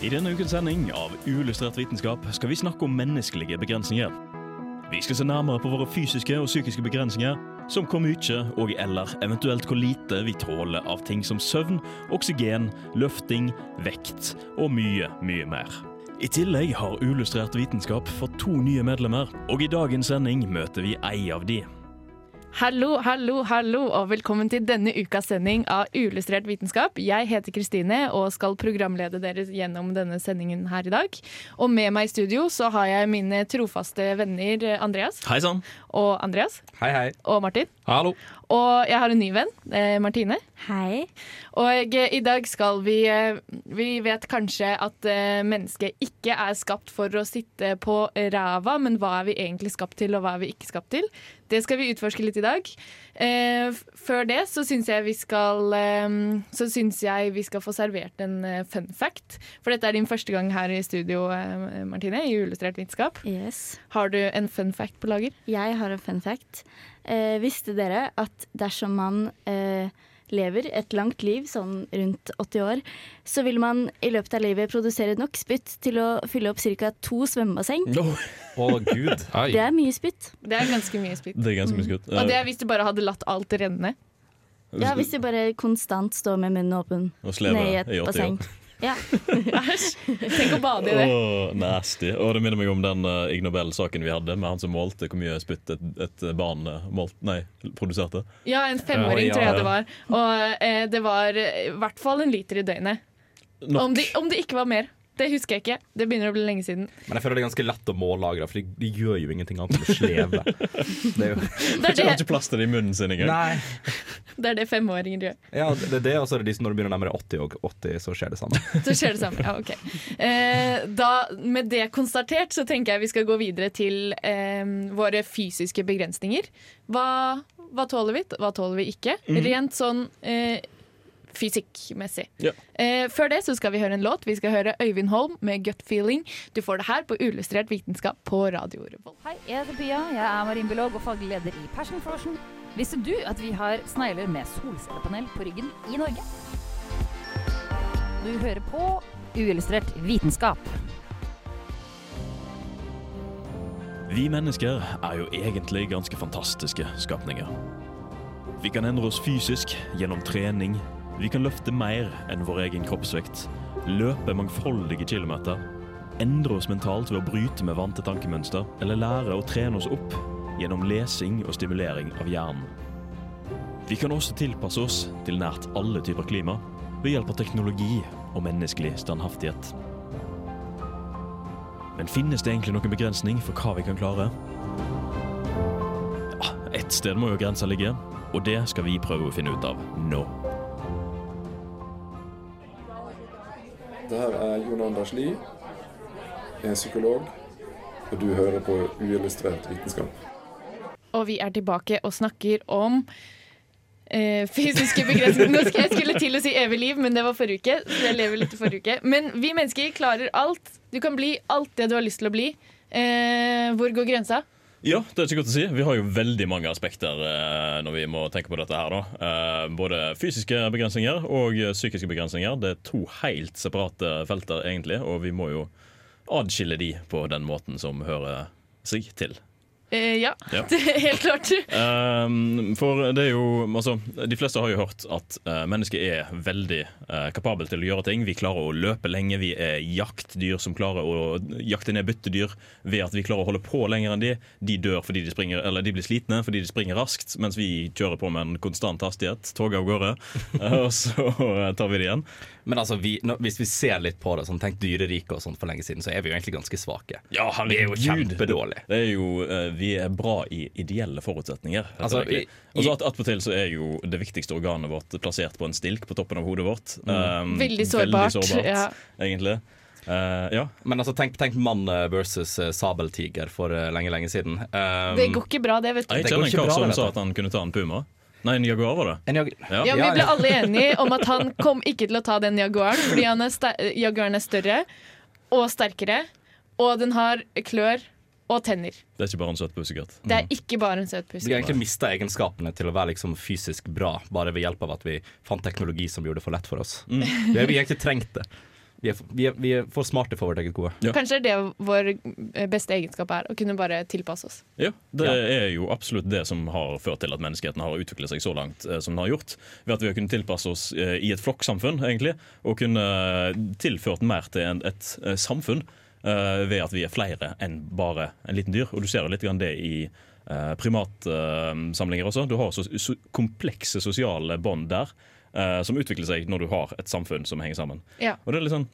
I denne ukens sending av Uillustrert vitenskap skal vi snakke om menneskelige begrensninger. Vi skal se nærmere på våre fysiske og psykiske begrensninger, som hvor mye og eller eventuelt hvor lite vi tåler av ting som søvn, oksygen, løfting, vekt og mye, mye mer. I tillegg har Uillustrert vitenskap fått to nye medlemmer, og i dagens sending møter vi ei av de. Hallo, hallo, hallo, og velkommen til denne ukas sending av Uillustrert vitenskap. Jeg heter Kristine og skal programlede dere gjennom denne sendingen her i dag. Og med meg i studio så har jeg mine trofaste venner Andreas Hei sann! og Andreas Hei, hei. og Martin. Hallo. Og jeg har en ny venn, eh, Martine. Hei. Og eh, i dag skal vi eh, Vi vet kanskje at mennesket ikke er skapt for å sitte på ræva, men hva er vi egentlig skapt til, og hva er vi ikke skapt til? Det skal vi utforske litt i dag. Før det så syns jeg vi skal Så syns jeg vi skal få servert en fun fact. For dette er din første gang her i studio, Martine, i Uillustrert vitenskap. Yes. Har du en fun fact på lager? Jeg har en fun fact. Eh, visste dere at dersom man eh, lever et langt liv, sånn rundt 80 år, så vil man i løpet av livet produsere nok spytt til å fylle opp ca. to svømmebasseng? Å, gud. Oi. Det er mye spytt. Det er ganske mye spytt. Det er ganske mye skutt. Og det er hvis du bare hadde latt alt renne. Ja, Hvis du bare konstant står med munnen åpen ned i et 80 basseng. Ja. Æsj! Tenk å bade i det. Oh, nasty. Og det minner meg om den uh, Ig Nobel-saken vi hadde, med han som målte hvor mye spytt et, et barn uh, målt, nei, produserte. Ja, en femåring Ja, ja, tror jeg det var. Og eh, det var eh, i hvert fall en liter i døgnet. Nok. Om det, om det ikke var mer. Det husker jeg ikke. Det begynner å bli lenge siden. Men jeg føler det er ganske lett å mållagre, for de, de gjør jo ingenting annet enn å sleve. Det er jo Det er De har ikke plass til det i munnen sin engang. Nei. det, er det femåringer gjør. Ja, det er det, og så er det de som når du begynner å nærme 80, og 80, så skjer det samme. Så skjer det samme. Ja, ok. Eh, da, med det konstatert, så tenker jeg vi skal gå videre til eh, våre fysiske begrensninger. Hva, hva tåler vi? Hva tåler vi ikke? Rent sånn eh, fysikkmessig. Ja. Eh, før det så skal vi høre en låt. Vi skal høre Øyvind Holm med 'Gut Feeling'. Du får det her på Uillustrert vitenskap på Radio Revolt. Hei, jeg heter Pia. Jeg er marinbiolog og faglig leder i Passion Frosion. Visste du at vi har snegler med solcellepanel på ryggen i Norge? Du hører på Uillustrert vitenskap. Vi mennesker er jo egentlig ganske fantastiske skapninger. Vi kan endre oss fysisk gjennom trening. Vi kan løfte mer enn vår egen kroppsvekt. Løpe mangfoldige kilometer. Endre oss mentalt ved å bryte med vante tankemønster. Eller lære å trene oss opp gjennom lesing og stimulering av hjernen. Vi kan også tilpasse oss til nært alle typer klima ved hjelp av teknologi og menneskelig standhaftighet. Men finnes det egentlig noen begrensning for hva vi kan klare? Ja, ett sted må jo grensa ligge, og det skal vi prøve å finne ut av nå. Det her er Jon Anders Lie. Er psykolog, og du hører på Uillustrert vitenskap. Og vi er tilbake og snakker om eh, fysiske begrensninger. Nå skal jeg skulle til å si evig liv, men det var forrige uke. Så jeg lever litt i forrige uke. Men vi mennesker klarer alt. Du kan bli alt det du har lyst til å bli. Eh, hvor går grensa? Ja, det er ikke godt å si. Vi har jo veldig mange aspekter eh, når vi må tenke på dette her. da. Eh, både fysiske begrensninger og eh, psykiske begrensninger. Det er to helt separate felter, egentlig, og vi må jo adskille de på den måten som hører seg til. Eh, ja, Ja. det er helt klart. Um, for det er jo altså, De fleste har jo hørt at uh, mennesket er veldig uh, kapabel til å gjøre ting. Vi klarer å løpe lenge. Vi er jaktdyr som klarer å jakte ned byttedyr ved at vi klarer å holde på lenger enn de. De dør fordi de springer Eller de blir slitne fordi de springer raskt, mens vi kjører på med en konstant hastighet. Toget av gårde. Uh, og så uh, tar vi det igjen. Men altså, vi, nå, hvis vi ser litt på det, sånn tenk dyreriket og sånt for lenge siden, så er vi jo egentlig ganske svake. Ja, Vi er jo kjempedårlige. Det er jo uh, vi er bra i ideelle forutsetninger. Altså, i, i- at- Attpåtil så er jo det viktigste organet vårt plassert på en stilk på toppen av hodet vårt. Um, Veldig sårbart. sårbart, Ja. egentlig. Uh, ja. Men altså, tenk, tenk mann versus eh, sabeltiger for eh, lenge, lenge siden. Um, Det går ikke bra, det, vet du. Jeg kjenner en kar som sa at han kunne ta en puma. Nei, en jaguar var det. en jag Ja. Ja, Vi ble alle enige om at han kom ikke til å ta den jaguaren, fordi han er jaguaren er større og sterkere, og den har klør og tenner. Det er ikke bare en søt pussekatt. Det er ikke bare en søt Vi har egentlig mista egenskapene til å være liksom fysisk bra, bare ved hjelp av at vi fant teknologi som gjorde det for lett for oss. Mm. har vi har egentlig trengt det. Vi er, vi, er, vi er for smarte for vårt eget gode. Ja. Kanskje det er det vår eh, beste egenskap er, å kunne bare tilpasse oss. Ja, Det Ja. er jo absolutt det som har ført til at menneskeheten har utviklet seg så langt eh, som den har gjort. Ved at vi har kunnet tilpasse oss eh, i et flokksamfunn, egentlig, og kunne tilført mer til en, et eh, samfunn eh, ved at vi er flere enn bare en liten dyr. Og du ser jo litt grann det i eh, primatsamlinger også. Du har så, så komplekse sosiale bånd der eh, som utvikler seg når du har et samfunn som henger sammen. Ja. Og det er litt sånn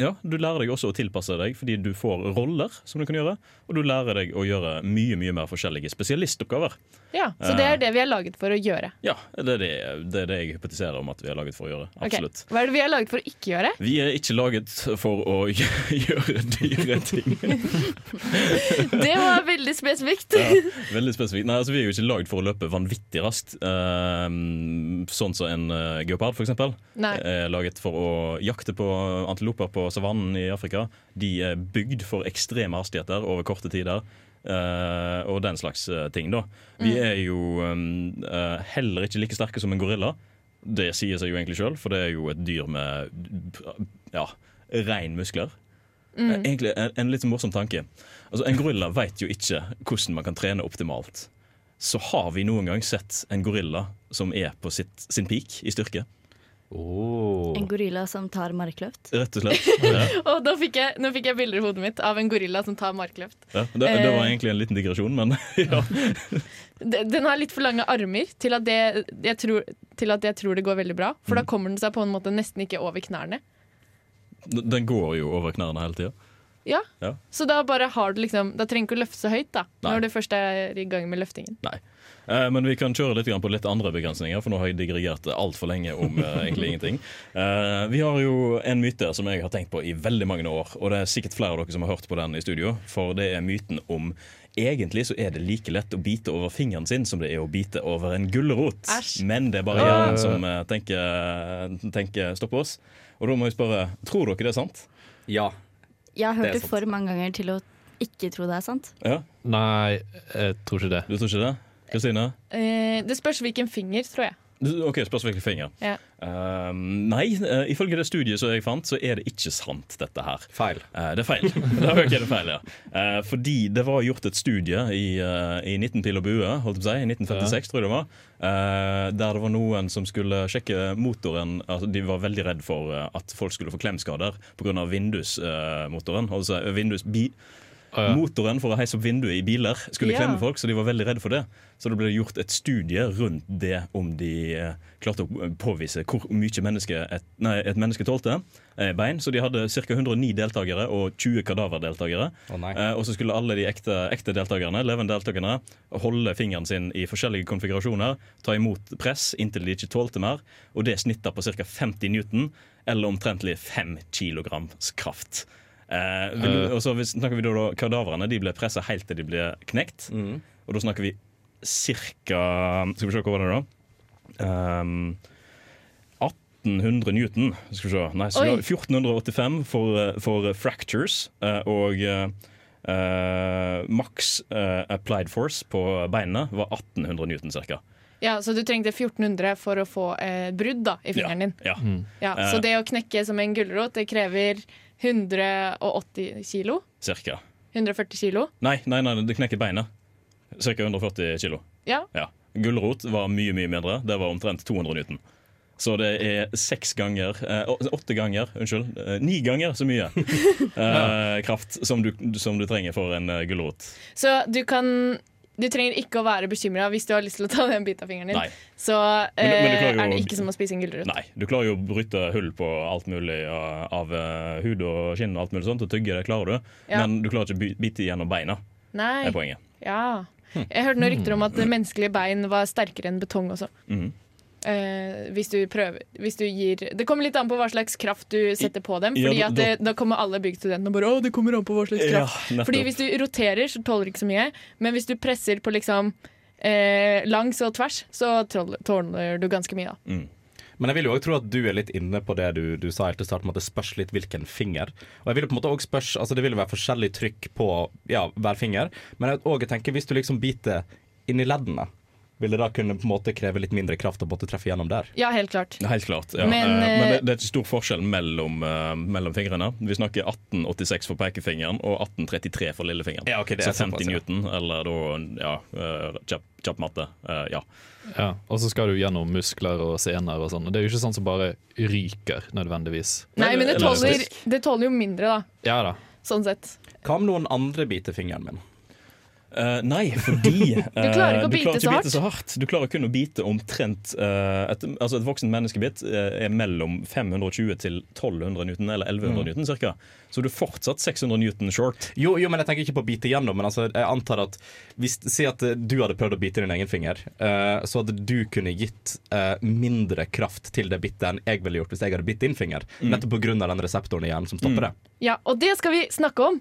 ja, Du lærer deg også å tilpasse deg fordi du får roller som du kan gjøre. Og du lærer deg å gjøre mye mye mer forskjellige spesialistoppgaver. Ja, Så det er det vi er laget for å gjøre. Ja, Det er det, det, er det jeg hypotiserer om at vi er laget for å gjøre. Absolutt. Absolutt. Hva er det vi er laget for å ikke gjøre? Vi er ikke laget for å gjøre dyre ting. Det var veldig spesifikt. Ja, veldig spesifikt. Nei, altså, vi er jo ikke laget for å løpe vanvittig raskt. Ehm, sånn som en uh, geopard, f.eks. Er laget for å jakte på antiloper på savannen i Afrika. De er bygd for ekstreme hastigheter over korte tider. Eh, og den slags eh, ting. da Vi er jo um, uh, heller ikke like sterke som en gorilla. Det sier seg jo egentlig sjøl, for det er jo et dyr med ja, rein muskler. Mm. Egentlig en, en litt morsom tanke. Altså, En gorilla vet jo ikke hvordan man kan trene optimalt. Så har vi noen gang sett en gorilla som er på sitt, sin peak i styrke. Oh. En gorilla som tar markløft. Rett og slett. Ja. Og fikk, jeg, nå fikk jeg bilder i hodet mitt av en gorilla som tar markløft. Ja, det, det var egentlig en liten digresjon, men ja. Den har litt for lange armer til at, det, jeg tror, til at jeg tror det går veldig bra. For da kommer den seg på en måte nesten ikke over knærne. Den går jo over knærne hele tida. Ja, Ja. Så da bare har du liksom Da trenger du ikke å løfte så høyt da Nei. når du først er i gang med løftingen. Nei. Eh, men vi kan kjøre litt på litt andre begrensninger, for nå har jeg digregert altfor lenge om eh, egentlig ingenting. Eh, vi har jo en myte som jeg har tenkt på i veldig mange år, og det er sikkert flere av dere som har hørt på den i studio, for det er myten om Egentlig så er det like lett å bite over fingeren sin som det er å bite over en gulrot. Men det er bare hjernen som tenker, tenker stopp oss. Og da må jeg spørre, tror dere det er sant? Ja. Jeg har hørt det, det for mange ganger til å ikke tro det er sant. Ja, Nei, jeg tror ikke det. Du tror ikke det? Kristine? Eh, det spørs hvilken finger, tror jeg. OK, spørs hvilken finger. Ja. Uh, nei, uh, ifølge det studiet som jeg fant, så er det ikke sant, dette her. Feil. Uh, det er feil. det er, ikke det feil, ja. Eh, fordi det var gjort et studie i, i 19 pil og bue, holdt jeg på å si, i 1956, tror jeg det var, eh, der det var noen som skulle sjekke motoren altså De var veldig redd for at folk skulle få klemskader pga. vindusmotoren. altså vindus, bi, Å, ja. Motoren for å heise opp vinduet i biler skulle Ja. klemme folk, så de var veldig redde for det. Så det ble gjort et studie rundt det om de eh, klarte å påvise hvor mye menneske et, nei, et menneske tålte. Eh, bein. Så de hadde ca. 109 deltakere og 20 kadaverdeltakere. Oh. Eh, og så skulle alle de ekte, ekte deltakerne levende deltakerne, holde fingeren sin i forskjellige konfigurasjoner, ta imot press inntil de ikke tålte mer, og det snitta på ca. 50 newton, eller omtrentlig 5 kilograms kraft. Eh, vil, Eh. og så snakker vi da, da Kadaverne de ble pressa helt til de ble knekt. Mm. Og da snakker vi cirka Skal vi se, hva var det da? Um, 1800 newton. Skal vi se. Nei, så Oi. 1485 for, eh, for fractures. eh, og eh, eh, maks eh, applied force på beinene var 1800 newton ca. Ja, Så du trengte 1400 for å få eh, brudd da, i fingeren din. Ja. Ja, Eh. så det å knekke som en gulrot, det krever 180 kilo? Cirka. 140 kilo? Nei, nei, nei, det knekker beinet. Cirka 140 kilo. Ja. Ja. Gulrot var mye mye mindre. Det var omtrent 200 newton. Så det er seks ganger eh, Åtte ganger, unnskyld. Eh, ni ganger så mye eh, kraft som du, som du trenger for en eh, gulrot. Så du kan Du trenger ikke å være bekymra hvis du har lyst til å ta den biten av fingeren din. Nei. Så Men du- men du eh, jo- er det ikke som å spise en gulrot. Nei, du klarer jo å bryte hull på alt mulig av, av eh, hud og skinn og alt mulig sånt, og tygge det klarer du. Ja. Men du klarer ikke å bite gjennom beina, Nei. Det er poenget. Ja. Jeg hørte noen rykter om at menneskelige bein var sterkere enn betong også. Mhm. Eh, hvis du prøver hvis du gir Det kommer litt an på hva slags kraft du setter på dem. Ja, Fordi da- at det, Da kommer alle byggstudentene og bare Å, det kommer an på hva slags kraft. Ja, Fordi hvis du roterer, så tåler du ikke så mye. Men hvis du presser på liksom eh, langs og tvers, så tåler, du ganske mye. da Mm. Men jeg vil jo også tro at du er litt inne på det du, du sa helt til starten, at det spørs litt hvilken finger. Og jeg vil på en måte også spørs, altså Det vil være forskjellig trykk på ja, hver finger, men jeg, også tenker hvis du liksom biter inni leddene, vil det da kunne på en måte kreve litt mindre kraft å måtte treffe gjennom der? Ja, helt klart. Helt klart. Ja. Men, Men, eh, men det, det er ikke stor forskjell mellom, uh, mellom fingrene. Vi snakker 1886 for pekefingeren og 1833 for lillefingeren. Ja, okay, det er Så 50 såpass, ja. newton, eller da ja, kjapp, kjapp matte. Uh, ja. Ja, og så skal du gjennom muskler og sener og sånn. Det er jo ikke sånn som bare ryker, nødvendigvis. Nei, men det tåler, det tåler jo mindre, da. Ja da. Sånn sett. Hva om noen andre biter fingeren min? Eh, nei, fordi du klarer ikke å bite så hardt. Du klarer kun å bite omtrent uh, et, altså et voksent menneskebitt er mellom 520 til 1200 newton, eller 1100 newton cirka. Så du er fortsatt 600 newton short. Jo, jo, men jeg tenker ikke på å bite gjennom. Men altså, jeg antar at hvis, Si at du hadde prøvd å bite din egen finger. eh, så hadde du kunne gitt mindre kraft til det bittet enn jeg ville gjort hvis jeg hadde bitt din finger. Nettopp pga. den reseptoren i hjernen som stopper det. Ja, og det skal vi snakke om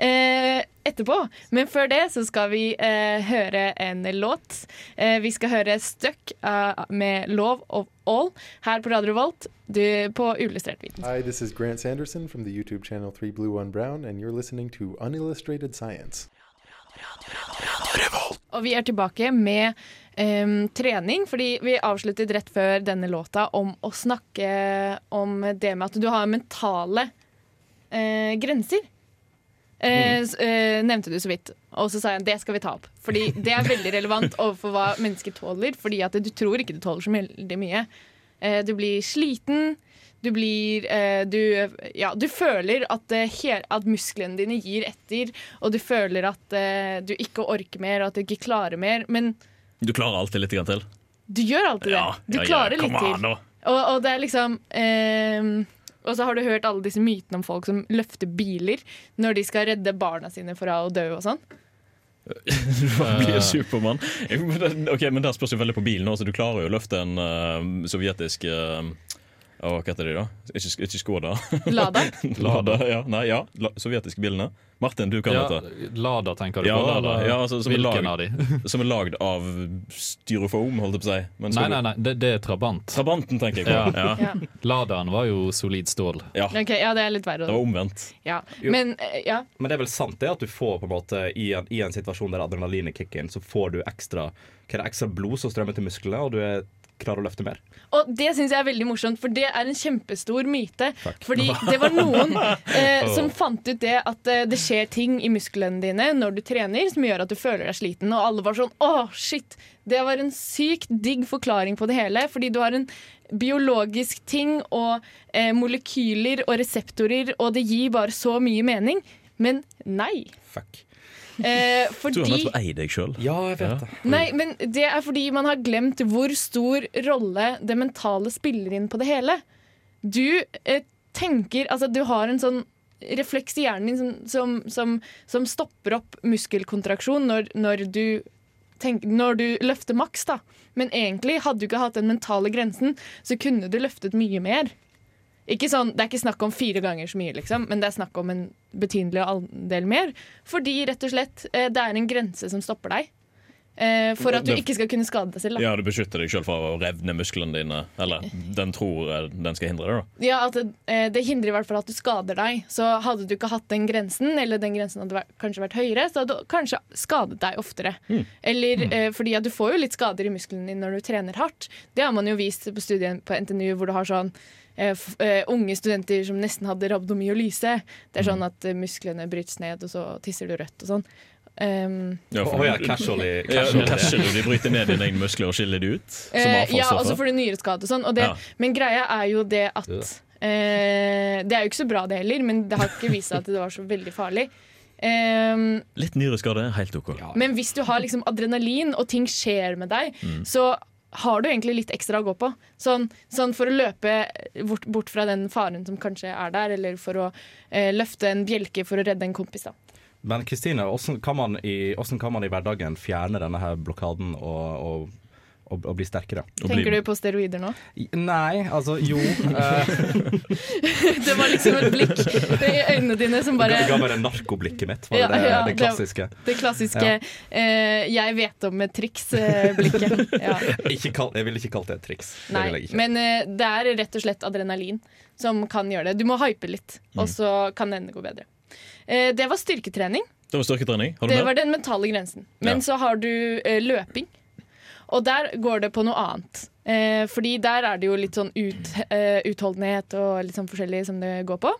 eh, etterpå. Men før det så skal vi eh, høre en låt. Eh, vi skal høre 'Stuck' uh, med 'Love of All' her på Radio Volt du, på Uillustrert viten. Hi, this is Grant Sanderson from the YouTube channel 3 Blue 1 Brown, and you're listening to Unillustrated Science. Og vi er tilbake med um, trening, fordi vi avsluttet rett før denne låta om å snakke om det med at du har mentale uh, grenser. Eh, s- eh, nevnte du så vidt. Og så sa jeg det skal vi ta opp. Fordi det er veldig relevant overfor hva mennesker tåler. Fordi at du tror ikke du tåler så veldig mye. Eh, du blir sliten. Du blir eh, du, ja, du føler at, eh, he- at musklene dine gir etter, og du føler at eh, du ikke orker mer, og at du ikke klarer mer. Men Du klarer alltid litt grann til. du gjør alltid det. Du klarer litt til. Og, og det er liksom ehm, Og så har du hørt alle disse mytene om folk som løfter biler når de skal redde barna sine fra å dø og sånn. Du blir Supermann. Ok, men Der spørs jo veldig på bilen. Også. Du klarer jo å løfte en uh, sovjetisk uh, Hva heter de, da? Ikke, ikke Skoda. Lada. Lada, ja. Nei, ja. La, sovjetiske bilene. Martin, du kan Ja, dette. Lada, tenker du Ja, på? Lada, ja, altså, som er Hvilken lag- av de? Som er lagd av styrofoam, holdt jeg på å si. Men Nei, nei, nei, det, det er Trabant. Trabanten tenker jeg på. Ja. Ja. Ladaen var jo solid stål. Ja. Okay, ja, det er litt verre. Det var omvendt. Ja. Men eh, ja. Men det er vel sant det at du får på en måte i en, i en situasjon der adrenalinet kicker inn, så får du ekstra, hva er det, ekstra blod som strømmer til musklene, og du er, klarer å løfte mer. Og det syns jeg er veldig morsomt, for det er en kjempestor myte. Fordi det var noen eh, som fant ut det at eh, det skjer ting i musklene dine når du trener som gjør at du føler deg sliten, og alle var sånn åh, shit. Det var en sykt digg forklaring på det hele, fordi du har en biologisk ting og eh, molekyler og reseptorer, og det gir bare så mye mening. Men nei. Fuck. Eh, Du har fordi nettopp eid deg sjøl. Ja, jeg vet det. Nei, men det er fordi man har glemt hvor stor rolle det mentale spiller inn på det hele. Du eh, tenker Altså, du har en sånn refleks i hjernen din som, som, som, som stopper opp muskelkontraksjon når, når, du tenk, når du løfter maks, da. Men egentlig, hadde du ikke hatt den mentale grensen, så kunne du løftet mye mer. Sånn, det er ikke snakk om fire ganger så mye, liksom, men det er snakk om en betydelig andel mer. Fordi rett og slett eh, det er en grense som stopper deg. Eh, for at du ikke skal kunne skade deg selv. Da. Ja, du beskytter deg sjøl fra å revne musklene dine. Eller den tror eh, den skal hindre det, da. Ja, at det, eh, det hindrer i hvert fall at du skader deg. Så hadde du ikke hatt den grensen, eller den grensen hadde vært, kanskje vært høyere, så hadde du kanskje skadet deg oftere. Eller eh, fordi at du får jo litt skader i musklene dine når du trener hardt. Det har man jo vist på studien på NTNU, hvor du har sånn eh, unge studenter som nesten hadde rabdomyolyse. Det er sånn at musklene brytes ned, og så tisser du rødt og sånn. Um, Ja, Å ja, casually. Ja, casually. de bryter ned dine egne muskler og skiller de ut? Som Eh, ja, også får du nyreskade og sånn. Og det, Ja. Men greia er jo det at eh, Det er jo ikke så bra det heller, men det har ikke vist seg at det var så veldig farlig. Um, Litt nyreskade er helt OK. men hvis du har liksom adrenalin, og ting skjer med deg, så har du egentlig litt ekstra å gå på. Sånn, sånn for å løpe bort, bort fra den faren som kanskje er der, eller for å eh, løfte en bjelke for å redde en kompis. da. Men Kristine, hvordan kan, man i- hvordan kan man i hverdagen fjerne denne her blokaden og, og, og, og bli sterkere? Tenker du på steroider nå? Nei, altså jo. eh, Det var liksom et blikk i øynene dine som bare Det ga bare narkoblikket mitt, var det Ja, det, ja, det det- klassiske? Det klassiske eh, 'jeg vet om et triks'-blikket. ja. Jeg ville ikke kalt det et triks. Nei, det men eh, det er rett og slett adrenalin som kan gjøre det. Du må hype litt, Mm. og så kan det gå bedre. Eh, det var styrketrening. Det var styrketrening. Har du Det mer? var den mentale grensen. Men Ja. så har du eh, løping. Og der går det på noe annet. Eh, fordi der er det jo litt sånn ut, eh, utholdenhet og litt sånn forskjellig som det går på.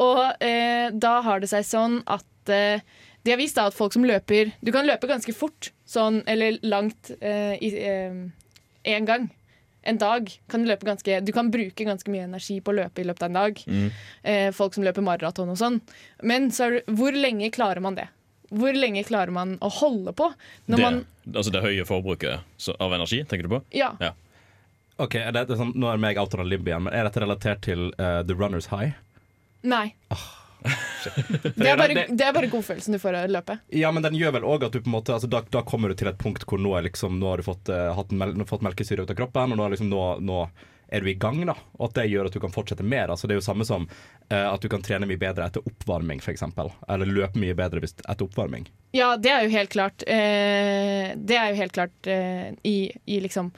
Og eh, da har det seg sånn at eh, de har vist da at folk som løper Du kan løpe ganske fort, sånn, eller langt eh, i én gang. En dag kan du løpe ganske Du kan bruke ganske mye energi på å løpe i løpet av en dag. Mm. Eh, folk som løper maraton og sånn. Men så er det, hvor lenge klarer man det? Hvor lenge klarer man å holde på? Når Det, man altså det høye forbruket av energi, tenker du på? Ja. Ja. Ok, er det, det er sånn, Nå er meg out of the limb igjen, men er dette relatert til uh, The Runners High? Nei. Det er, bare, det er bare godfølelsen du får av å løpe. Ja, men den gjør vel òg at du på en måte altså, da, da kommer du til et punkt hvor nå, liksom, nå har du fått, uh, mel fått melkesyre ut av kroppen, og nå, liksom, nå, nå er du i gang. da Og at det gjør at du kan fortsette mer. Altså, det er jo samme som uh, at du kan trene mye bedre etter oppvarming, f.eks. Eller løpe mye bedre etter oppvarming. Ja, det er jo helt klart Uh, Det er jo helt klart uh, i, i liksom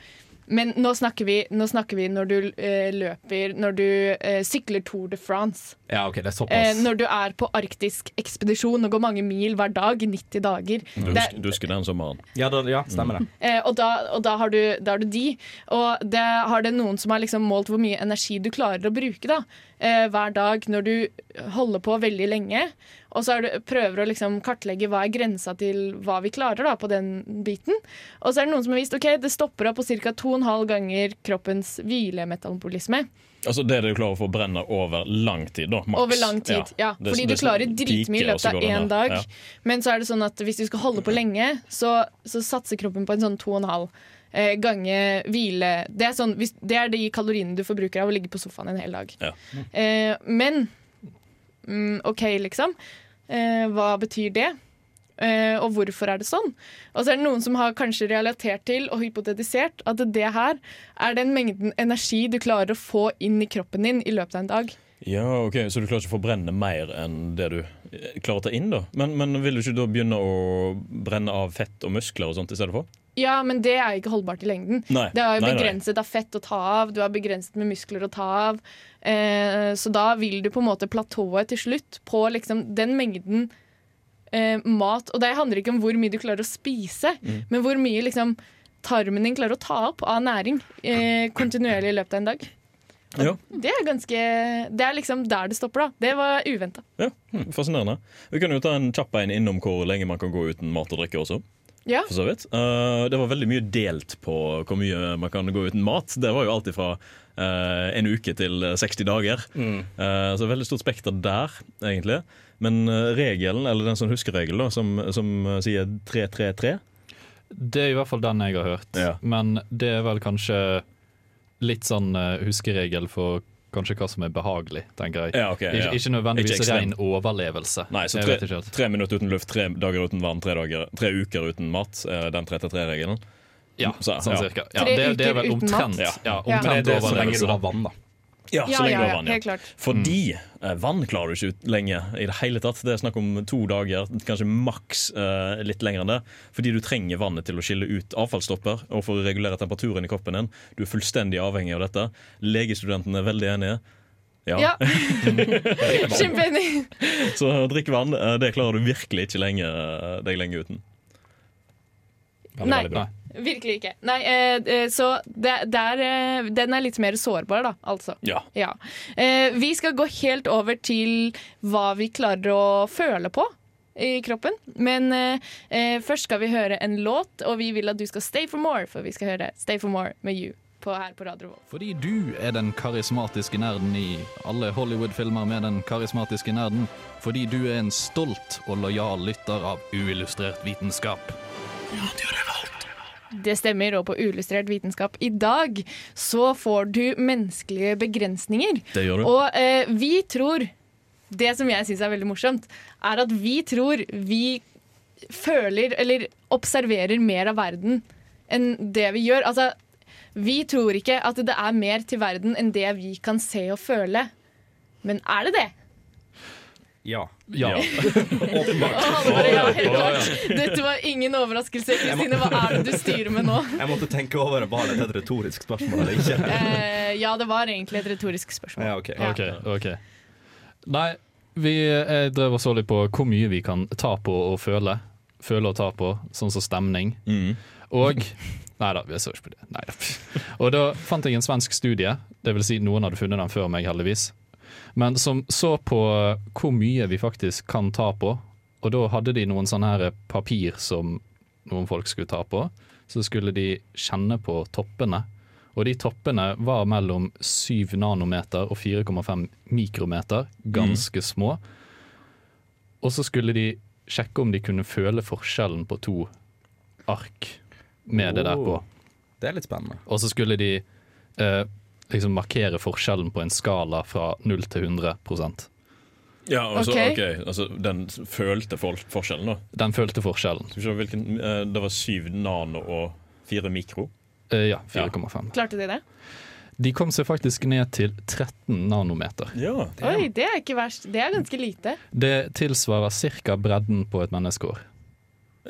Men nå snakker vi, nå snakker vi når du eh, løper Når du eh, sykler Tour de France. Ja, ok, det er Eh, når du er på arktisk ekspedisjon og går mange mil hver dag i 90 dager. Du Det- husker, du husker den sommeren. Ja, da, ja stemmer det. Eh, og da, og da, har du, da har du de. Og det har det noen som har liksom målt hvor mye energi du klarer å bruke da, eh, hver dag når du holder på veldig lenge. Og så du, prøver å liksom kartlegge hva er grensa til hva vi klarer da, på den biten. Og så er det noen som har vist ok, det stopper opp på ca. 2,5 ganger kroppens hvilemetabolisme. Altså Det det du klarer å få brenne over lang tid, da. Maks. Over lang tid, ja. ja. Fordi det- du klarer dritmye i løpet av én dag. Ja. Men så er det sånn at hvis du skal holde på lenge, så, så satser kroppen på en sånn to og en halv eh, gange hvile. Det er, sånn, det er de kaloriene du forbruker av å ligge på sofaen en hel dag. Ja. Eh, men mm, OK, liksom. Eh, hva betyr det? Eh, og hvorfor er det sånn? Og så er det noen som har kanskje relatert til og hypotetisert at det her er den mengden energi du klarer å få inn i kroppen din i løpet av en dag. Ja, ok, Så du klarer ikke å forbrenne mer enn det du eh, klarer å ta inn? da Men, men vil du ikke da begynne å brenne av fett og muskler og sånt i stedet for? Ja, men det er ikke holdbart i lengden. Nei, Det er jo nei, nei. begrenset av fett å ta av, du er begrenset med muskler å ta av. Eh, så da vil du på en måte platået til slutt på liksom den mengden eh, mat. Og det handler ikke om hvor mye du klarer å spise, Mm. men hvor mye liksom tarmen din klarer å ta opp av næring eh, kontinuerlig i løpet av en dag. Ja, Det er ganske Det er liksom der det stopper, da. Det var uventa. ja, hm, Fascinerende. Vi kan jo ta en kjapp en innom hvor lenge man kan gå uten mat og drikke også. Ja. For så vidt. Uh, det var veldig mye delt på hvor mye man kan gå uten mat. Det var jo alltid fra uh, en uke til 60 dager. Eh, så veldig stort spekter der, egentlig. Men eh, regelen, eller den som husker regel, da, som, som eh, sier 3-3-3 Det er i hvert fall den jeg har hørt. Ja. Men det er vel kanskje litt sånn eh, huskeregel for kanskje hva som er behagelig, tenker jeg. Ja, okay, ikke, ja. ikke nødvendigvis Ikke ren overlevelse. Nei, så tre, tre minutter uten luft, tre dager uten vann, tre, dager, tre uker uten mat. er Den 3-3-regelen. Ja, Så, sånn ja. cirka. Ja, Tre det, det er vel uten omtrent, mat? ja, Ja. Men det, omtrent det er så lenge du har vann, da. Ja, Ja, så lenge ja, du har vann, ja. helt klart. Fordi eh, vann klarer du ikke ut lenge i det hele tatt. Det er snakk om to dager, kanskje maks eh, litt lenger enn det. Fordi du trenger vannet til å skille ut avfallsstopper og for å regulere temperaturen i kroppen din. Du er fullstendig avhengig av dette. Legestudentene er veldig enige. Ja. Ja. Kjempeenig. Så drikk vann, eh, det klarer du virkelig ikke lenge, deg lenge uten. Veldig, Nei. veldig bra. Virkelig ikke. Nei, eh, eh, så det, det er, eh, den er litt mer sårbar, da, altså. Ja. Ja. Eh, vi skal gå helt over til hva vi klarer å føle på i kroppen. Men eh, eh, først skal vi høre en låt, og vi vil at du skal stay for more, for vi skal høre Stay for more med You på, her på Radio Revolt. Fordi du er den karismatiske nerden i alle Hollywood-filmer med den karismatiske nerden. Fordi du er en stolt og lojal lytter av uillustrert vitenskap. Det stemmer, og på Uillustrert vitenskap i dag så får du menneskelige begrensninger. Det gjør du. Og eh, vi tror det som jeg syns er veldig morsomt, er at vi tror vi føler eller observerer mer av verden enn det vi gjør. Altså, vi tror ikke at det er mer til verden enn det vi kan se og føle. Men er det det? Ja. Ja. Åpenbart. Å. Dette var ingen overraskelse. Kristine, hva er det du styrer med nå? Jeg måtte tenke over var det et retorisk spørsmål eller ikke. Eh, ja, det var egentlig et retorisk spørsmål. Ja, ok. Ja. OK. ok Nei, vi drev og så litt på hvor mye vi kan ta på og føle. Føle og ta på, sånn som stemning. Mm. Og Nei da, vi så ikke på det. Neida. Og da fant jeg en svensk studie, det vil si noen hadde funnet den før meg, heldigvis, men som så på hvor mye vi faktisk kan ta på. Og da hadde de noen sånne her papir som noen folk skulle ta på. Så skulle de kjenne på toppene. Og de toppene var mellom 7 nanometer og 4,5 mikrometer, ganske små. Og så skulle de sjekke om de kunne føle forskjellen på to ark med det der på. Det er litt spennende. Og så skulle de eh, liksom markere forskjellen på en skala fra 0 til 100% Ja, altså, okay. Okay, altså Den følte for forskjellen, da. Den følte forskjellen. Skal vi se hvilken eh, Det var 7 nano og 4 mikro. Eh, ja, 4,5. Klarte de det? De kom seg faktisk ned til 13 nanometer. Ja. Oi, det er ikke verst. Det er ganske lite. Det tilsvarer ca. bredden på et menneskeår.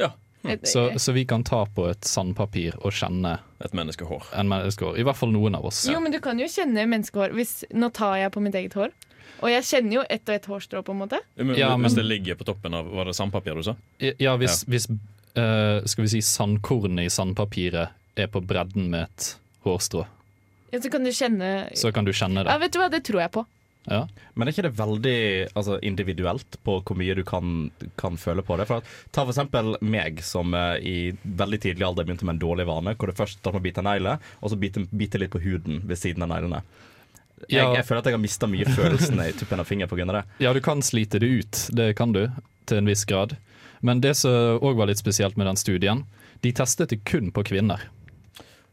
ja. Hm. Så, så vi kan ta på et sandpapir og kjenne Et menneskehår. en menneskehår. I hvert fall noen av oss. Jo, men du kan jo kjenne menneskehår. Hvis, nå tar jeg på mitt eget hår. Og jeg kjenner jo ett og ett hårstrå, på en måte. Men, Ja, Hvis det ligger på toppen av Var det sandpapir du sa? Ja, hvis, hvis uh, skal vi si sandkornet i sandpapiret er på bredden med et hårstrå, Ja, så kan du kjenne så kan du kjenne det. Ja, vet du hva, det tror jeg på. Ja. Men er ikke det veldig altså, individuelt på hvor mye du kan, kan føle på det? For at, ta eksempel meg, som uh, i veldig tidlig alder begynte med en dårlig vane, hvor det først starter med å bite negler, og så bite, bite litt på huden ved siden av neglene. Jeg, Ja. jeg føler at jeg har mista mye følelsene i tuppen av fingeren pga. det. Ja, du kan slite det ut, det kan du, til en viss grad. Men det som òg var litt spesielt med den studien, de testet det kun på kvinner.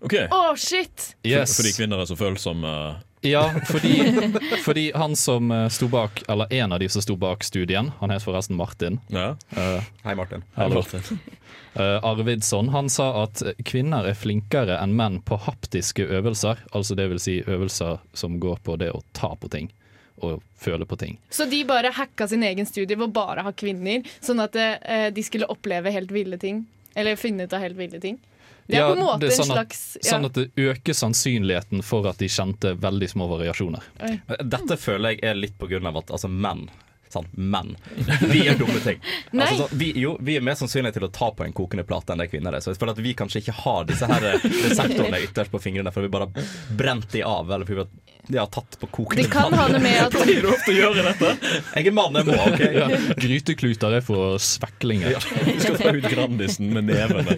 OK. Oh, shit! Yes. Fordi kvinner er så følsomme. Ja, fordi, fordi han som eh, sto bak, eller en av de som sto bak studien, han het forresten Martin. Ja. Uh, Hei, Martin. Hei, Martin. Uh, Arvidsson, han sa at kvinner er flinkere enn menn på haptiske øvelser. Altså det vil si øvelser som går på det å ta på ting og føle på ting. Så de bare hacka sin egen studie ved å bare ha kvinner, sånn at uh, de skulle oppleve helt ville ting? Eller finne ut av helt ville ting? Det er Ja, på en måte det er en slags at-. Sånn at det øker sannsynligheten for at de kjente veldig små variasjoner. Dette føler jeg er litt på grunn av at altså, menn Sant? men Vi gjør dumme ting. Altså, så, vi, jo, vi er mer sannsynlige til å ta på en kokende plate enn det kvinner er. Så jeg føler at vi kanskje ikke har disse her eh, reseptorene ytterst på fingrene, for vi bare har brent de av. Eller fordi vi har, de har tatt på kokende Det kan ha med at Pleier du ofte å gjøre dette? Jeg er mann, jeg må, OK? Ja, grytekluter er for sveklinger. Du skal ta ut Grandisen med nevene.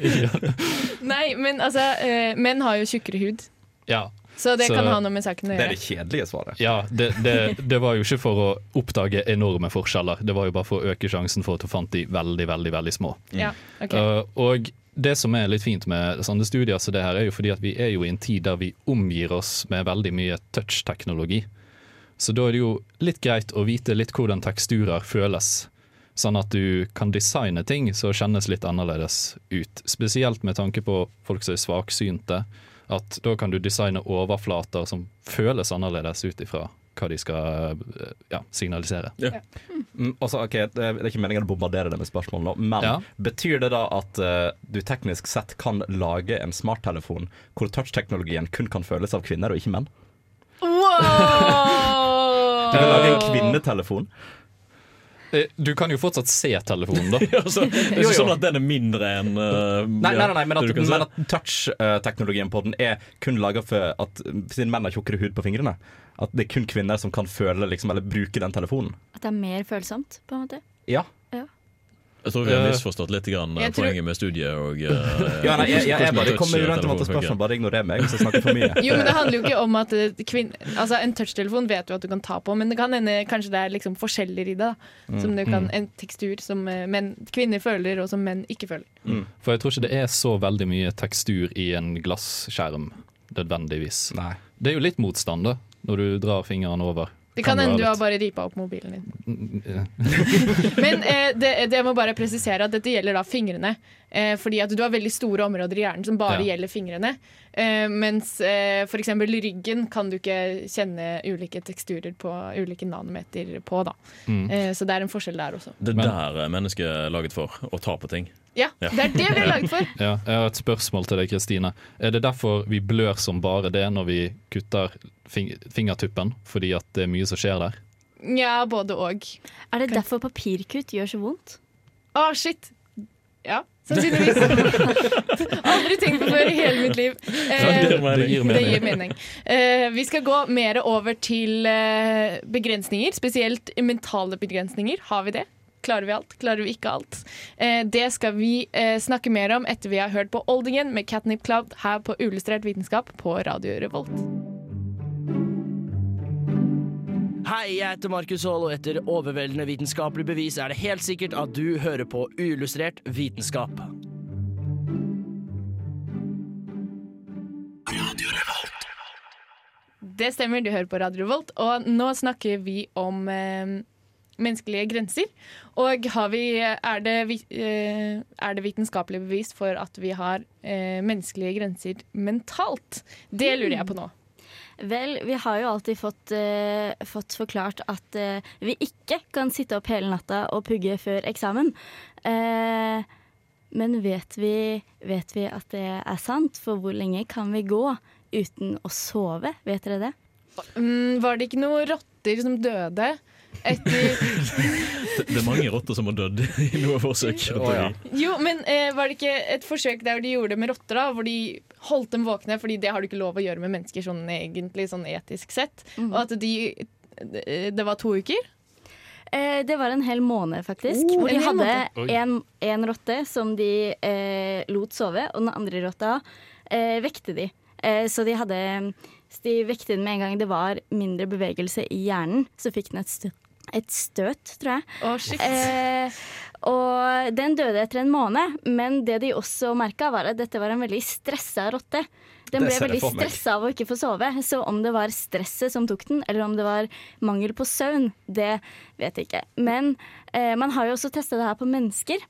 Nei, men altså, eh, menn har jo tjukkere hud. Ja, Så det Så- kan ha noe med saken å gjøre? Det er det kjedelige svaret. ja det, det, det var jo ikke for å oppdage enorme forskjeller, det var jo bare for å øke sjansen for at du fant de veldig, veldig, veldig små. Ja, ok. Uh, og det som er litt fint med sånne studier så det her, er jo fordi at vi er jo i en tid der vi omgir oss med veldig mye touch-teknologi. Så da er det jo litt greit å vite litt hvordan teksturer føles. Sånn at du kan designe ting som kjennes litt annerledes ut. Spesielt med tanke på folk som er svaksynte. At da kan du designe overflater som føles annerledes ut ifra hva de skal uh, ja, signalisere. Mm, også, okay, Det er ikke meningen å bombardere det med spørsmål nå, men Ja. betyr det da at uh, du teknisk sett kan lage en smarttelefon hvor touchteknologien kun kan føles av kvinner og ikke menn? Wow! Du kan lage en kvinnetelefon. Eh, Du kan jo fortsatt se telefonen, da. Altså, det er ikke jo. sånn at den er mindre enn uh, Nei, nei, nei, nei men at, men at touch-teknologien på den er kun laga for at siden menn har tjukkere hud på fingrene, at det er kun kvinner som kan føle liksom, eller bruke den telefonen. At det er mer følsomt, på en måte. Ja. Jeg tror vi har Eh, misforstått litt grann, uh, tror- poenget med studiet. Og, uh, ja nei, jeg, jeg, jeg bare kommer rundt masse touch-telefonen spørsmål, bare ignorer meg hvis jeg snakker for mye. Jo, men Det handler jo ikke om at eh, kvinn... Altså, En touchtelefon vet du at du kan ta på, men det kan hende kanskje det er liksom forskjeller i det. da Som du kan, En tekstur som eh, menn, kvinner føler, og som menn ikke føler. For jeg tror ikke det er så veldig mye tekstur i en glasskjerm, nødvendigvis. Nei. Det er jo litt motstand, da, når du drar fingeren over. Det kan hende du har bare ripa opp mobilen din. Ja. Men eh, det, det må bare presisere at dette gjelder da fingrene. Eh, fordi at du har veldig store områder i hjernen som bare Ja. gjelder fingrene. Eh, mens eh, f.eks. ryggen kan du ikke kjenne ulike teksturer på, ulike nanometer på. da. Mm. Eh, så det er en forskjell der også. Det er der er mennesket laget for, å ta på ting. Ja, det er det vi er laget for. Ja, jeg har et spørsmål til deg, Kristine. Er det derfor vi blør som bare det når vi kutter fing fingertuppen? Fordi at det er mye som skjer der? Ja, både og. Er det derfor papirkutt gjør så vondt? Å, shit! Ja, sannsynligvis. Aldri tenkt på før i hele mitt liv. Eh, Det gir mening. Det gir mening. gir mening. Eh, vi skal gå mer over til eh, begrensninger, spesielt mentale begrensninger. Har vi det? Klarer vi alt? Klarer vi ikke alt? Eh, det skal vi eh, snakke mer om etter vi har hørt på Oldingen med Catnip Club her på Uillustrert vitenskap på Radio Revolt. Hei, jeg heter Markus Haall, og etter overveldende vitenskapelig bevis er det helt sikkert at du hører på uillustrert vitenskap. Radio Revolt. Det stemmer, du hører på Radio Revolt, og nå snakker vi om eh, menneskelige grenser. Og har vi, er, det, eh, er det vitenskapelig bevis for at vi har eh, menneskelige grenser mentalt? Det lurer jeg på nå. Vel, vi har jo alltid fått, uh, fått forklart at uh, vi ikke kan sitte opp hele natta og pugge før eksamen. Uh, men vet vi, vet vi at det er sant? For hvor lenge kan vi gå uten å sove? Vet dere det? Mm, var det ikke noen rotter som døde etter Det, det er mange rotter som har dødd i noe forsøk. Oh, ja. Jo, men eh, var det ikke et forsøk der de gjorde det med rotter, da? Hvor de holdt dem våkne, fordi det har du ikke lov å gjøre med mennesker sånn egentlig, sånn etisk sett. Og at de det, det var to uker? Eh, det var en hel måned, faktisk. Oh, hvor de hadde. En, en rotte som de eh, lot sove, og den andre rotta eh, vekte de. Eh, så de hadde De vekte den med en gang det var mindre bevegelse i hjernen. Så fikk den et, stø et støt, tror jeg. Shit. Eh, og den døde etter en måned, men det de også merka, var at dette var en veldig stressa rotte. Den ble veldig stressa av å ikke få sove. Så om det var stresset som tok den, eller om det var mangel på søvn, det vet jeg ikke. Men eh, man har jo også testa det her på mennesker.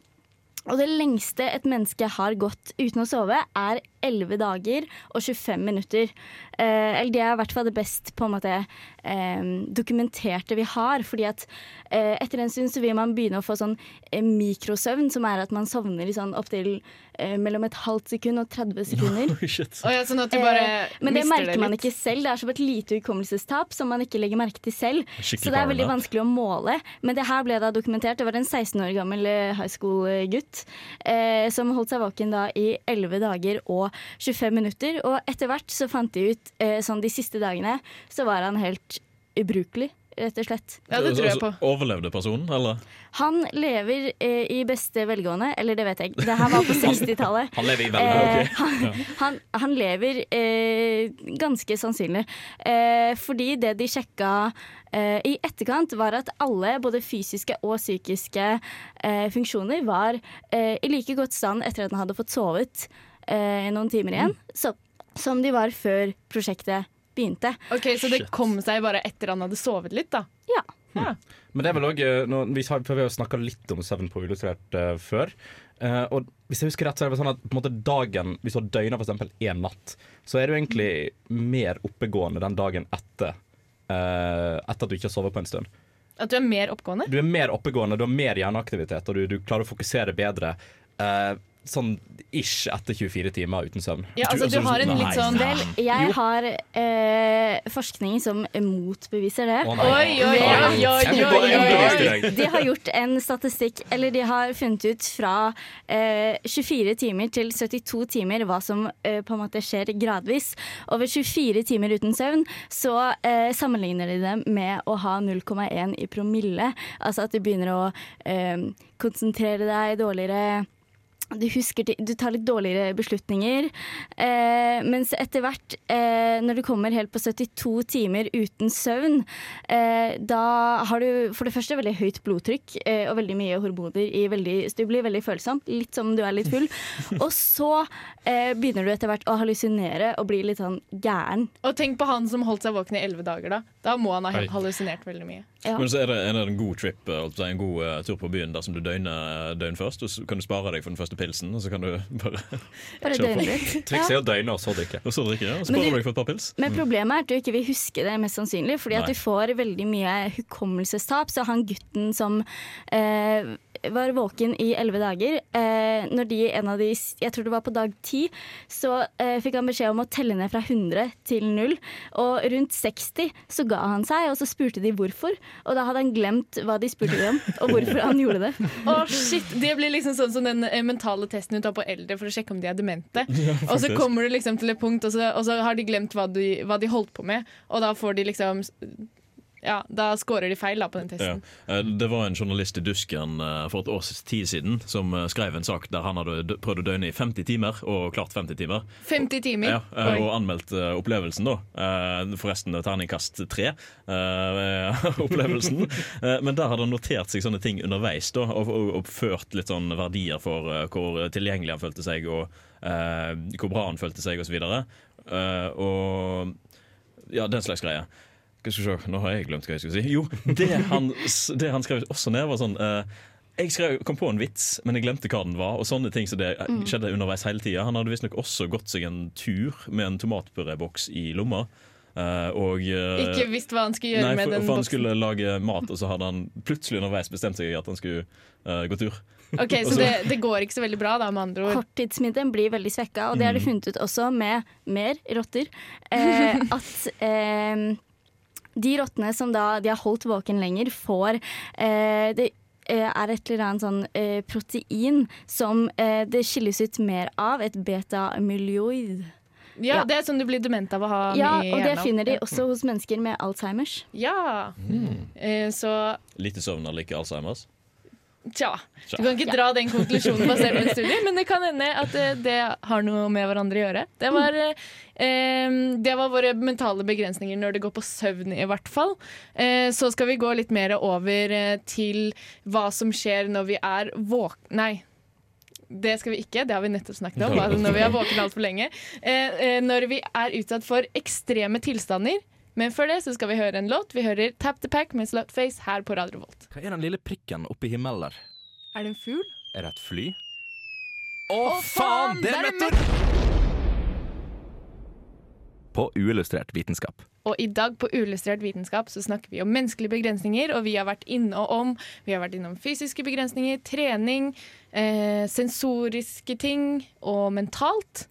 Og det lengste et menneske har gått uten å sove, er 11 dager og 25 minutter. Eh, eller det er i hvert fall det best på en måte eh, dokumenterte vi har. Fordi at eh, etter en stund så vil man begynne å få sånn eh, mikrosøvn, som er at man sovner i sånn opptil eh, mellom et halvt sekund og 30 sekunder. Oh. Ja, sånn at du bare Eh, Men det merker man ikke selv. Det er som et lite hukommelsestap som man ikke legger merke til selv. Skikkelig Så det er veldig vanskelig å måle. Men det her ble da dokumentert. Det var en 16 år gammel high school-gutt eh, som holdt seg våken da i 11 dager og 25 minutter. Og etter hvert så fant de ut eh, sånn de siste dagene så var han helt ubrukelig. Rett og slett. Ja, det tror jeg på. Altså, Overlevde personen, eller? Han lever eh, i beste velgående, eller det vet jeg. Det her var på 60-tallet. Han lever i velgående. Eh, han, han, han lever eh, ganske sannsynlig. Eh, fordi det de sjekka eh, i etterkant, var at alle, både fysiske og psykiske eh, funksjoner, var eh, i like godt stand etter at han hadde fått sovet eh, noen timer igjen, så, som de var før prosjektet begynte. Ok, Så det kom seg bare etter han hadde sovet litt, da? Ja. Ja. Men det er vel også, eh, vi har, snakka litt om søvn på illustrert uh, før. Uh, og hvis jeg husker rett, så er det sånn at på en måte dagen Hvis du har døgna f.eks. én natt, så er du egentlig mer oppegående den dagen etter. uh, etter at du ikke har sovet på en stund. At du er mer oppegående? Du er mer oppegående, du har mer hjerneaktivitet, og du, du klarer å fokusere bedre. eh, sånn ish etter 24 timer uten søvn. Ja, altså du har en litt sånn Vel, jeg har eh, forskning som motbeviser det. Oi, oi, oi, oi. De har gjort en statistikk, eller de har funnet ut fra eh, 24 timer til 72 timer hva som eh, på en måte skjer gradvis. Over 24 timer uten søvn så eh, sammenligner de det med å ha 0,1 i promille. Altså at du begynner å eh, konsentrere deg dårligere. Du husker Du tar litt dårligere beslutninger. Eh, mens etter hvert, eh, når du kommer helt på 72 timer uten søvn, eh, da har du for det første veldig høyt blodtrykk eh, og veldig mye hormoner i veldig Så du blir veldig følsom, litt som om du er litt full. og så eh, begynner du etter hvert å hallusinere og bli litt sånn gæren. Og tenk på han som holdt seg våken i elleve dager, da. Da må han ha hallusinert veldig mye. Ja. Men så er det, er det en god trip, eh, en god uh, tur på byen dersom du døgner døgn først. Og så kan du spare deg for den første pilsen, og så kan du bare Bare kjøre på. Trikset er å døgne og så drikke. Og så drikke, ja. Og så Men du- for et par pils. Men problemet er at du ikke vil huske det, mest sannsynlig, fordi at du får veldig mye hukommelsestap. Så han gutten som eh, var våken i elleve dager, eh, når de en av de Jeg tror det var på dag ti, så eh, fikk han beskjed om å telle ned fra 100 til 0. Og rundt 60 så ga han seg, og så spurte de hvorfor. Og da hadde han glemt hva de spurte om, og hvorfor han gjorde det. Å shit, Det blir liksom sånn som den eh, mentale testen du tar på eldre for å sjekke om de er demente. og så kommer du liksom til et punkt, og så, og så har de glemt hva de, hva de holdt på med. Og da får de liksom Ja, da scorer de feil da på den testen. Ja. Det var en journalist i Dusken eh, for et års tid siden som eh, skrev en sak der han hadde prøvd å døgne i 50 timer, og klart 50 timer. 50 timer. Ja, eh, og anmeldt eh, opplevelsen, da. Eh, Forresten terningkast tre. eh, opplevelsen. Eh, Men der hadde han notert seg sånne ting underveis, da, og, og, og ført litt sånn verdier for eh, hvor tilgjengelig han følte seg, og eh, hvor bra han følte seg, osv. Uh, og ja, den slags greier. Skal vi se, Nå har jeg glemt hva jeg skulle si. Jo, det han, det han skrev også ned, var sånn uh, jeg skrev, kom på en vits, men jeg glemte hva den var. Og sånne ting så det eh, Mm. skjedde underveis hele tida. Han hadde visstnok også gått seg en tur med en tomatpuréboks i lomma. eh, og Ikke visst hva han skulle gjøre Nei, med for, den for han skulle lage mat, og så hadde han plutselig underveis bestemt seg at han skulle uh, gå tur. Ok, Så det, det går ikke så veldig bra, da, med andre ord. Korttidsminnet blir veldig svekka, og det har de Mm. funnet ut også med mer rotter. Eh, at eh, de rottene som da de har holdt våken lenger, får eh, Det eh, er et eller annet sånn eh, protein som eh, det skilles ut mer av, et beta-amyloid. Ja, Ja. Det er sånn du blir dement av å ha Ja, i og det finner de også hos mennesker med Alzheimers. Ja. Eh, Så Lite søvn eller like Alzheimers. Tja. Du kan ikke dra den konklusjonen basert på en studie, men det kan hende at eh, det har noe med hverandre å gjøre. Det var, eh, eh, det var våre mentale begrensninger når det går på søvn, i hvert fall. Eh, så skal vi gå litt mer over eh, til hva som skjer når vi er våk... Nei. Det skal vi ikke, det har vi nettopp snakket om. Når vi er våkne altfor lenge. Eh, eh, når vi er utsatt for ekstreme tilstander. Men før det så skal vi høre en låt. Vi hører Tap the Pack med Slutface her på Radio Volt. Hva er den lille prikken oppi himmelen der? Er det en fugl? Er det et fly? Å, faen! Det er meteor! På uillustrert vitenskap. Og i dag på Uillustrert vitenskap så snakker vi om menneskelige begrensninger, og vi har vært inne og om Vi har vært innom fysiske begrensninger, trening, eh, sensoriske ting og mentalt.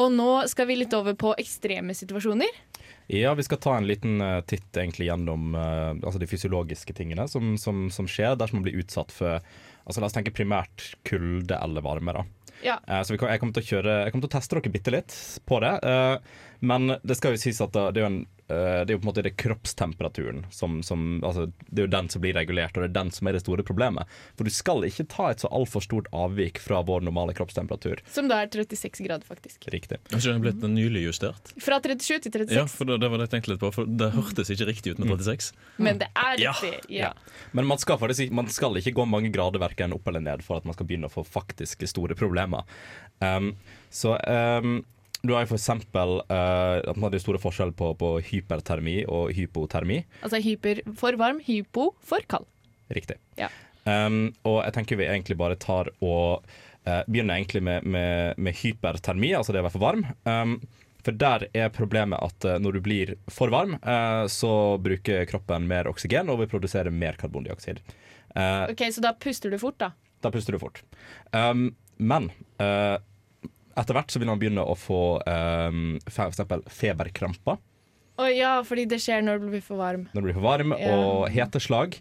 Og nå skal vi litt over på ekstreme situasjoner. Ja, vi skal ta en liten eh, titt egentlig gjennom uh, altså de fysiologiske tingene som, som, som skjer dersom man blir utsatt for altså La oss tenke primært kulde eller varme. da. Ja. Uh, så vi kan, jeg, kommer kjøre, jeg kommer til å teste dere bitte litt på det. eh, men det skal jo sies at det, er jo en eh, det er jo på en måte det kroppstemperaturen som, som altså, Det er jo den som blir regulert, og det er den som er det store problemet. For du skal ikke ta et så altfor stort avvik fra vår normale kroppstemperatur. Som da er 36 grader, faktisk. Riktig. Har ikke den blitt nylig justert? Fra 37 til 36. Ja, for det, det var det jeg tenkte litt på. For det hørtes ikke riktig ut med 36. Men det er Ja. riktig. Ja. Men man skal, faktisk, man skal ikke gå mange grader verken opp eller ned for at man skal begynne å få faktiske store problemer. Um, så um, du har eksempel uh, at man hadde store forskjell på, på hypertermi og hypotermi. Altså hyper for varm, hypo for kald. Riktig. Ja. Um, og jeg tenker vi egentlig bare tar og uh, begynner egentlig med, med, med hypertermi, altså det å være for varm. Um, for der er problemet at uh, når du blir for varm, uh, så bruker kroppen mer oksygen, og vil produsere mer karbondioksid. Uh, Ok, Så da puster du fort, da. da puster du fort. Um, men uh, etter hvert så vil man begynne å få um, for eksempel feberkramper Å ja, fordi det skjer når du blir for varm. når du blir for varm, yeah. og heteslag.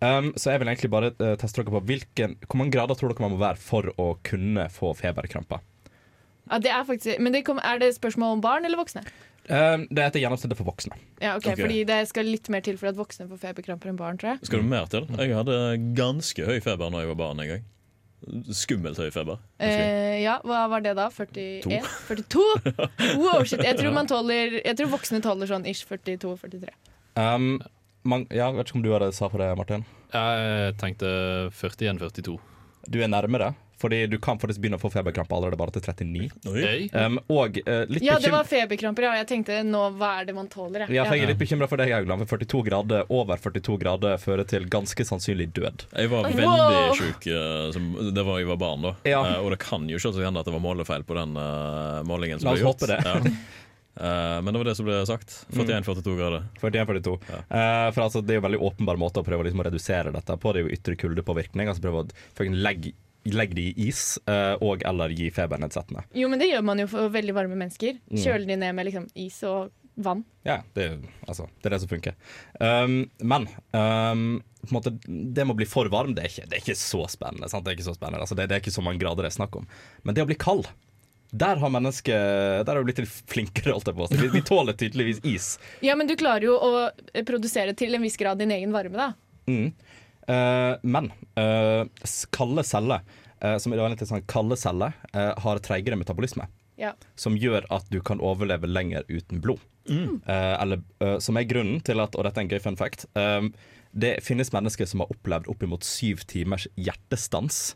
Um, så jeg vil egentlig bare uh, teste dere på hvilken, hvor mange grader tror dere man må være for å kunne få feberkramper. Ja, det er faktisk, men det kom, er det spørsmål om barn eller voksne? Um, det er etter gjennomsnittet for voksne. Ja, ok, Ok. fordi det skal litt mer til for at voksne får feberkramper enn barn, tror jeg. Skal du mer til? Jeg hadde ganske høy feber når jeg var barn en gang. Skummelt høy feber. Eh, ja, hva var det da? 41? 42? Wow, shit. Jeg tror, man tåler, jeg tror voksne tåler sånn ish 42-43. Um, ja, vet ikke om du hadde sa på det, Martin? Jeg tenkte 41-42. Du er nærmere. Fordi du kan faktisk begynne å få feberkrampe allerede bare til 39. Um, og uh, litt Ja, det var feberkramper, ja. Jeg tenkte nå, hva er det man tåler? jeg? ja, jeg er litt bekymra for deg, Haugland. For 42 grader over 42 grader fører til ganske sannsynlig død. Jeg var veldig Wow. sjuk uh, som, Det var jeg var barn, da. Ja. Uh, og det kan jo ikke hende at det var målefeil på den målingen. som La oss ble gjort. håpe det. Ja. Eh, men det var det som ble sagt. 41-42 grader. 41-42. Eh, for altså, Det er jo veldig åpenbar måte å prøve liksom, å redusere dette på. Det er jo ytre kuldepåvirkning. Altså prøve å legge, legge det i is, eh, og eller gi febernedsettende. Jo, men det gjør man jo for veldig varme mennesker. Kjøler Kjøle de ned med liksom, is og vann. Ja, det, altså, det er det som funker. Um, men um, måte, det med å bli for varm, det er ikke, det er ikke så spennende. Sant? Det er ikke så spennende altså, det, det er ikke så mange grader det er snakk om. Men det å bli kald der har mennesket Der har vi blitt litt flinkere. Vi, vi tåler tydeligvis is. Ja, men du klarer jo å produsere til en viss grad din egen varme, da. Mm. Eh, men eh, kalde celler, eh, som er litt sånn kalde celler har treigere metabolisme. Ja. Som gjør at du kan overleve lenger uten blod. Mm. Eh, eller, som er grunnen til at, og dette er en gøy fun fact, det finnes mennesker som har opplevd oppimot syv timers hjertestans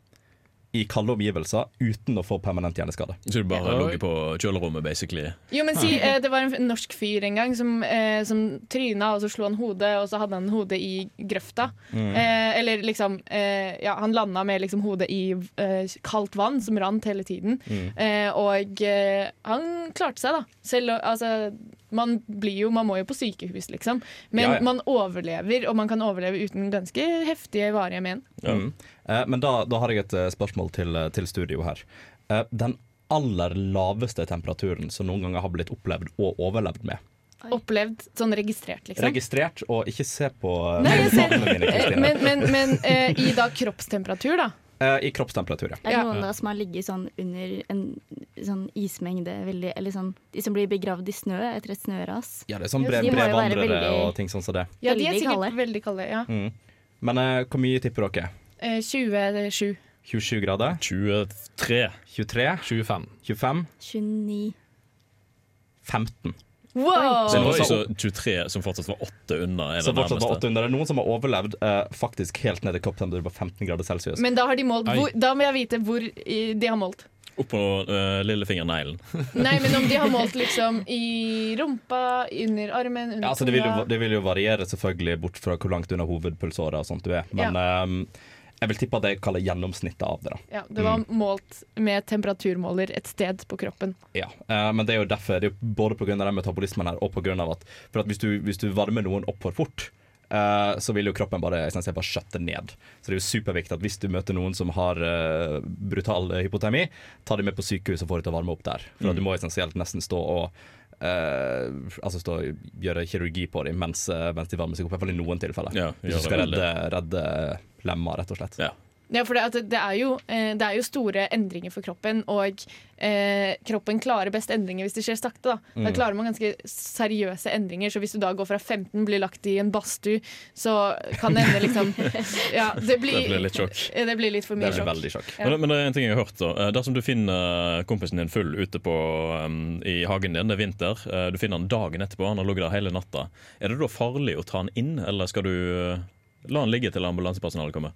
i kalde omgivelser uten å få permanent hjerneskade. Så du bare Oi. på kjølerommet, basically. Jo, men si, eh, Det var en norsk fyr en gang som, eh, som tryna, og så slo han hodet, og så hadde han hodet i grøfta. Mm. Eh, eller liksom eh, Ja, han landa med liksom hodet i eh, kaldt vann som rant hele tiden. Mm. Eh, og eh, han klarte seg, da. Selv altså man blir jo, man må jo på sykehus, liksom. Men Ja, ja. man overlever, og man kan overleve uten ganske heftige varige men. Mm. Eh, men da, da har jeg et eh, spørsmål til, eh, til studio her. Eh, den aller laveste temperaturen som noen ganger har blitt opplevd og overlevd med. Opplevd sånn registrert, liksom. Registrert, og ikke se på eh, Nei, jeg ser- mine, Eh, men men, men eh, i da kroppstemperatur, da. Eh, I kroppstemperatur, ja. Er det Ja. noen da som har ligget sånn under en sånn ismengde veldig Eller sånn De som blir begravd i snø etter et snøras? Ja, det er sånn brev, brevvandrere veldig- og ting sånn som det. Ja, de er sikkert kalde. veldig kalde. Ja. Mm. Men uh, hvor mye tipper dere? Eh, 27. 27 grader? 23. 23? 25. 25? 29 15. Wow! Så, var så 23 som fortsatt var 8 unna, Så det fortsatt var nærmeste. 800. Det er noen som har overlevd eh, faktisk helt ned i kroppstemperatur på 15 grader celsius. Men da har de målt hvor, Da må jeg vite hvor de har målt. Oppå uh, lillefingerneglen. Nei, men om de har målt liksom i rumpa, under armen, under Ja, altså det, vil jo, det vil jo variere selvfølgelig bort fra hvor langt unna hovedpulsåra og sånt du er. Men eh, jeg vil tippe at jeg kaller gjennomsnittet av det. da Ja, det var målt med temperaturmåler et sted på kroppen. Ja, eh, men det er jo derfor Det er jo både pga. den metabolismen her og av at, for at hvis, du, hvis du varmer noen opp for fort, eh, så vil jo kroppen bare, skjøtte ned. Så det er jo superviktig at hvis du møter noen som har eh, brutal hypotermi, ta dem med på sykehus og få dem til å varme opp der. For at du må essensielt nesten stå og eh, altså stå og gjøre kirurgi på dem mens, eh, mens de varmer seg opp. I hvert fall i noen tilfeller. Ja, hvis du skal redde, redde lemmer, rett og slett. Ja. Ja, for det, det, er jo, eh, det er jo store endringer for kroppen, og eh, kroppen klarer best endringer hvis det skjer sakte. Da. da Mm. klarer man ganske seriøse endringer, så hvis du da går fra 15, blir lagt i en badstue, så kan det ende liksom Ja, det blir, Det blir litt sjokk. Det blir litt for mye sjokk. veldig sjokk. Ja. Men, men det er en ting jeg har hørt. da Eh, Dersom du finner kompisen din full ute på, um, i hagen din, det er vinter, eh, du finner han dagen etterpå, han har ligget der hele natta, er det da farlig å ta han inn, eller skal du la han ligge til ambulansepersonalet kommer?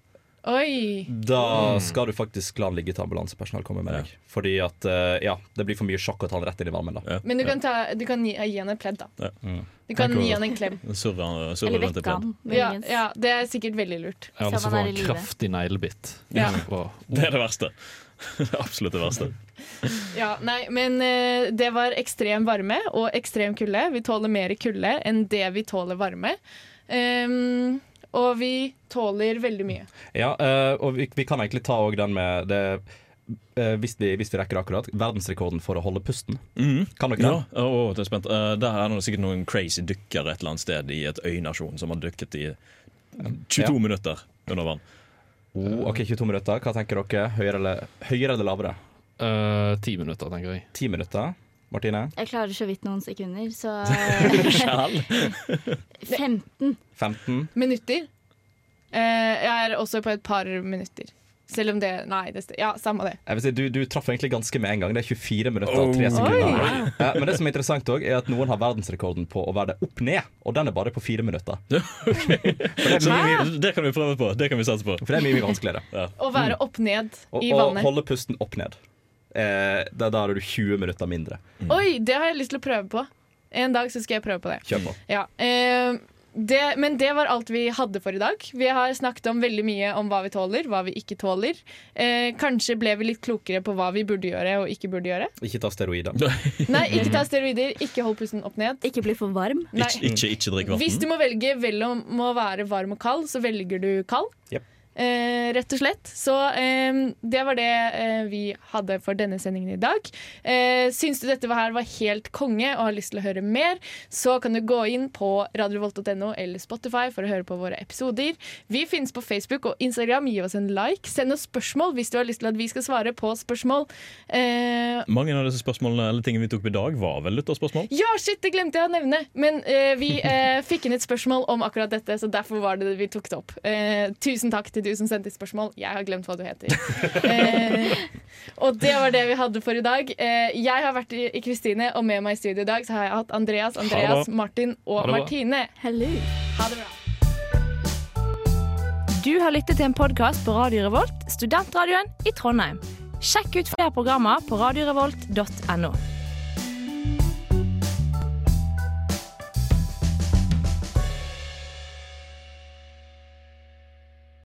Oi! Da skal du faktisk la ligge til ambulansepersonell kommer med Ja. deg. Fordi at eh, ja, det blir for mye sjokk å ta han rett inn i varmen. da Ja. Men du kan, ta, du kan gi, gi han et pledd, da. Ja. Mm. Du kan Tenk gi han en klem. Surre, surre Eller vekke han. Ja, ja, det er sikkert veldig lurt. Ja, Så får han en kraftig neglebitt. Ja. Det er det verste. Absolutt det verste. Ja, nei, men uh, det var ekstrem varme og ekstrem kulde. Vi tåler mer kulde enn det vi tåler varme. Ehm, og vi tåler veldig mye. Ja, eh, og vi, vi kan egentlig ta òg den med det eh, hvis, vi, hvis vi rekker akkurat. Verdensrekorden for å holde pusten. Kan dere Ja, det? Oh, det er spent. Uh, der er det sikkert noen crazy dykkere et eller annet sted i et øynasjon som har dykket i 22 Ja. minutter under vann. Oh, ok, 22 minutter. Hva tenker dere? Høyere eller, høyere eller lavere? Eh, Ti minutter, tenker jeg. 10 minutter. Martine? Jeg klarer så vidt noen sekunder, så 15. 15? Minutter. Eh, jeg er også på et par minutter. Selv om det Nei, det, ja, samme det. Jeg vil si, du, du traff egentlig ganske med en gang. Det er 24 minutter og 3 Oh. sekunder. Oi. Ja, men det som er interessant også, er at noen har verdensrekorden på å være opp ned, og den er bare på 4 minutter. okay. det mye, det kan vi prøve på. Det kan vi satse på. for det er mye, mye vanskeligere. Å være opp ned i vannet. og holde pusten opp ned. Eh, da, da har du 20 minutter mindre. Oi, det har jeg lyst til å prøve på. En dag så skal jeg prøve på det. Kjør på. Ja, eh, det, men det var alt vi hadde for i dag. Vi har snakket om veldig mye om hva vi tåler, hva vi ikke tåler. Eh, kanskje ble vi litt klokere på hva vi burde gjøre og ikke burde gjøre. Ikke ta steroider. Nei, ikke ta steroider, ikke hold pusten opp ned. Ikke bli for varm. Nei. Ikke, ikke, ikke drikk Hvis du må velge mellom å være varm og kald, så velger du kald. Jep. Eh, rett og slett. Så eh, det var det eh, vi hadde for denne sendingen i dag. Eh, syns du dette var her var helt konge og har lyst til å høre mer, så kan du gå inn på radiovolt.no eller Spotify for å høre på våre episoder. Vi finnes på Facebook og Instagram. Gi oss en like. Send oss spørsmål hvis du har lyst til at vi skal svare på spørsmål. Eh, Mange av disse spørsmålene eller tingene vi tok opp i dag, var vel lytterspørsmål? ja, shit, det glemte jeg å nevne. Men eh, vi eh, fikk inn et spørsmål om akkurat dette, så derfor var det vi tok det opp. Eh, tusen takk til du som sendte spørsmål. Jeg har glemt hva du heter. Eh, og det var det vi hadde for i dag. Eh, jeg har vært i Kristine, og med meg i studio i dag så har jeg hatt Andreas, Andreas. Martin og. Martine. Hello. Ha det bra. Du har lyttet til en podkast på Radio Revolt, studentradioen i Trondheim. Sjekk ut flere programmer på radiorevolt.no.